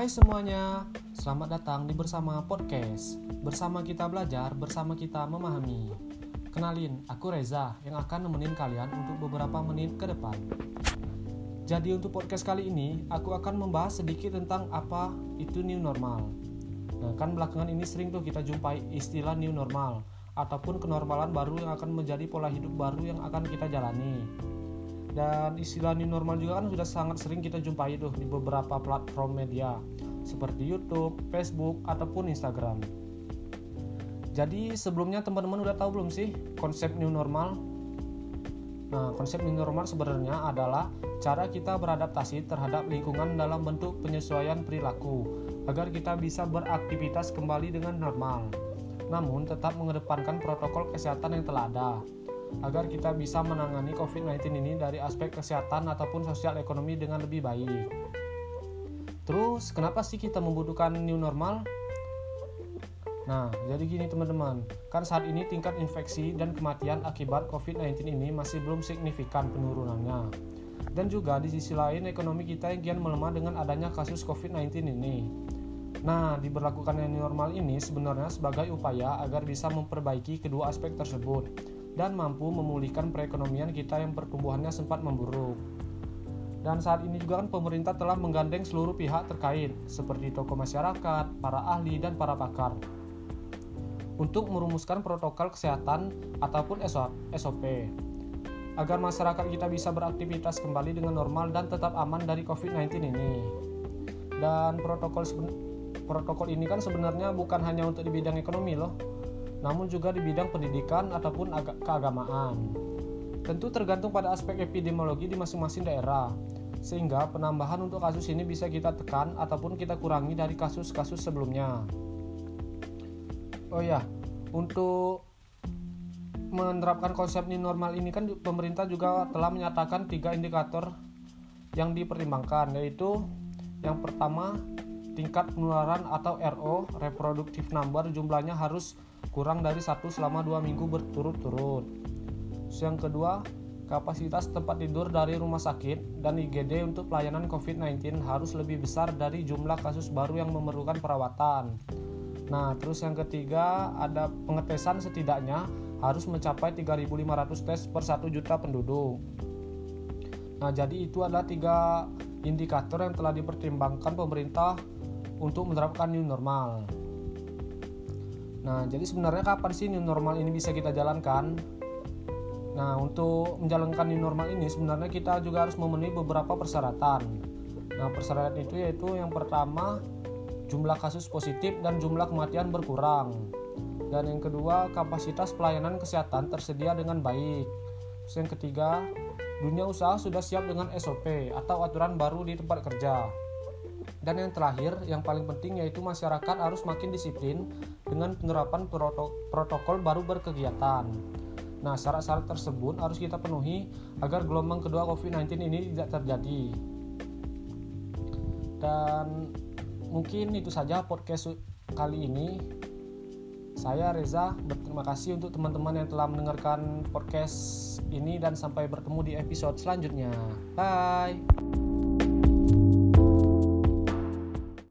Hai semuanya, selamat datang di Bersama Podcast. Bersama kita belajar, bersama kita memahami. Kenalin, aku Reza yang akan nemenin kalian untuk beberapa menit ke depan. Jadi untuk podcast kali ini, aku akan membahas sedikit tentang apa itu new normal. Nah, kan belakangan ini sering tuh kita jumpai istilah new normal ataupun kenormalan baru yang akan menjadi pola hidup baru yang akan kita jalani. Dan istilah new normal juga kan sudah sangat sering kita jumpai tuh di beberapa platform media seperti YouTube, Facebook, ataupun Instagram. Jadi sebelumnya teman-teman udah tahu belum sih konsep new normal? Nah, konsep new normal sebenarnya adalah cara kita beradaptasi terhadap lingkungan dalam bentuk penyesuaian perilaku agar kita bisa beraktivitas kembali dengan normal. Namun tetap mengedepankan protokol kesehatan yang telah ada agar kita bisa menangani COVID-19 ini dari aspek kesehatan ataupun sosial ekonomi dengan lebih baik. Terus, kenapa sih kita membutuhkan new normal? Nah, jadi gini teman-teman, kan saat ini tingkat infeksi dan kematian akibat COVID-19 ini masih belum signifikan penurunannya. Dan juga di sisi lain ekonomi kita yang kian melemah dengan adanya kasus COVID-19 ini. Nah, diberlakukannya new normal ini sebenarnya sebagai upaya agar bisa memperbaiki kedua aspek tersebut dan mampu memulihkan perekonomian kita yang pertumbuhannya sempat memburuk. Dan saat ini juga kan pemerintah telah menggandeng seluruh pihak terkait, seperti tokoh masyarakat, para ahli, dan para pakar, untuk merumuskan protokol kesehatan ataupun SOP, agar masyarakat kita bisa beraktivitas kembali dengan normal dan tetap aman dari COVID-19 ini. Dan protokol protokol ini kan sebenarnya bukan hanya untuk di bidang ekonomi loh, namun juga di bidang pendidikan ataupun keagamaan. Tentu tergantung pada aspek epidemiologi di masing-masing daerah, sehingga penambahan untuk kasus ini bisa kita tekan ataupun kita kurangi dari kasus-kasus sebelumnya. Oh ya, untuk menerapkan konsep new normal ini kan pemerintah juga telah menyatakan tiga indikator yang dipertimbangkan yaitu yang pertama tingkat penularan atau RO reproductive number jumlahnya harus kurang dari satu selama dua minggu berturut-turut. Yang kedua, kapasitas tempat tidur dari rumah sakit dan IGD untuk pelayanan COVID-19 harus lebih besar dari jumlah kasus baru yang memerlukan perawatan. Nah, terus yang ketiga, ada pengetesan setidaknya harus mencapai 3.500 tes per 1 juta penduduk. Nah, jadi itu adalah tiga indikator yang telah dipertimbangkan pemerintah untuk menerapkan new normal. Nah, jadi sebenarnya kapan sih new normal ini bisa kita jalankan? Nah, untuk menjalankan new normal ini sebenarnya kita juga harus memenuhi beberapa persyaratan. Nah, persyaratan itu yaitu yang pertama, jumlah kasus positif dan jumlah kematian berkurang. Dan yang kedua, kapasitas pelayanan kesehatan tersedia dengan baik. Terus yang ketiga, dunia usaha sudah siap dengan SOP atau aturan baru di tempat kerja. Dan yang terakhir, yang paling penting yaitu masyarakat harus makin disiplin dengan penerapan protokol baru berkegiatan. Nah, syarat-syarat tersebut harus kita penuhi agar gelombang kedua COVID-19 ini tidak terjadi. Dan mungkin itu saja podcast kali ini. Saya Reza, berterima kasih untuk teman-teman yang telah mendengarkan podcast ini dan sampai bertemu di episode selanjutnya. Bye.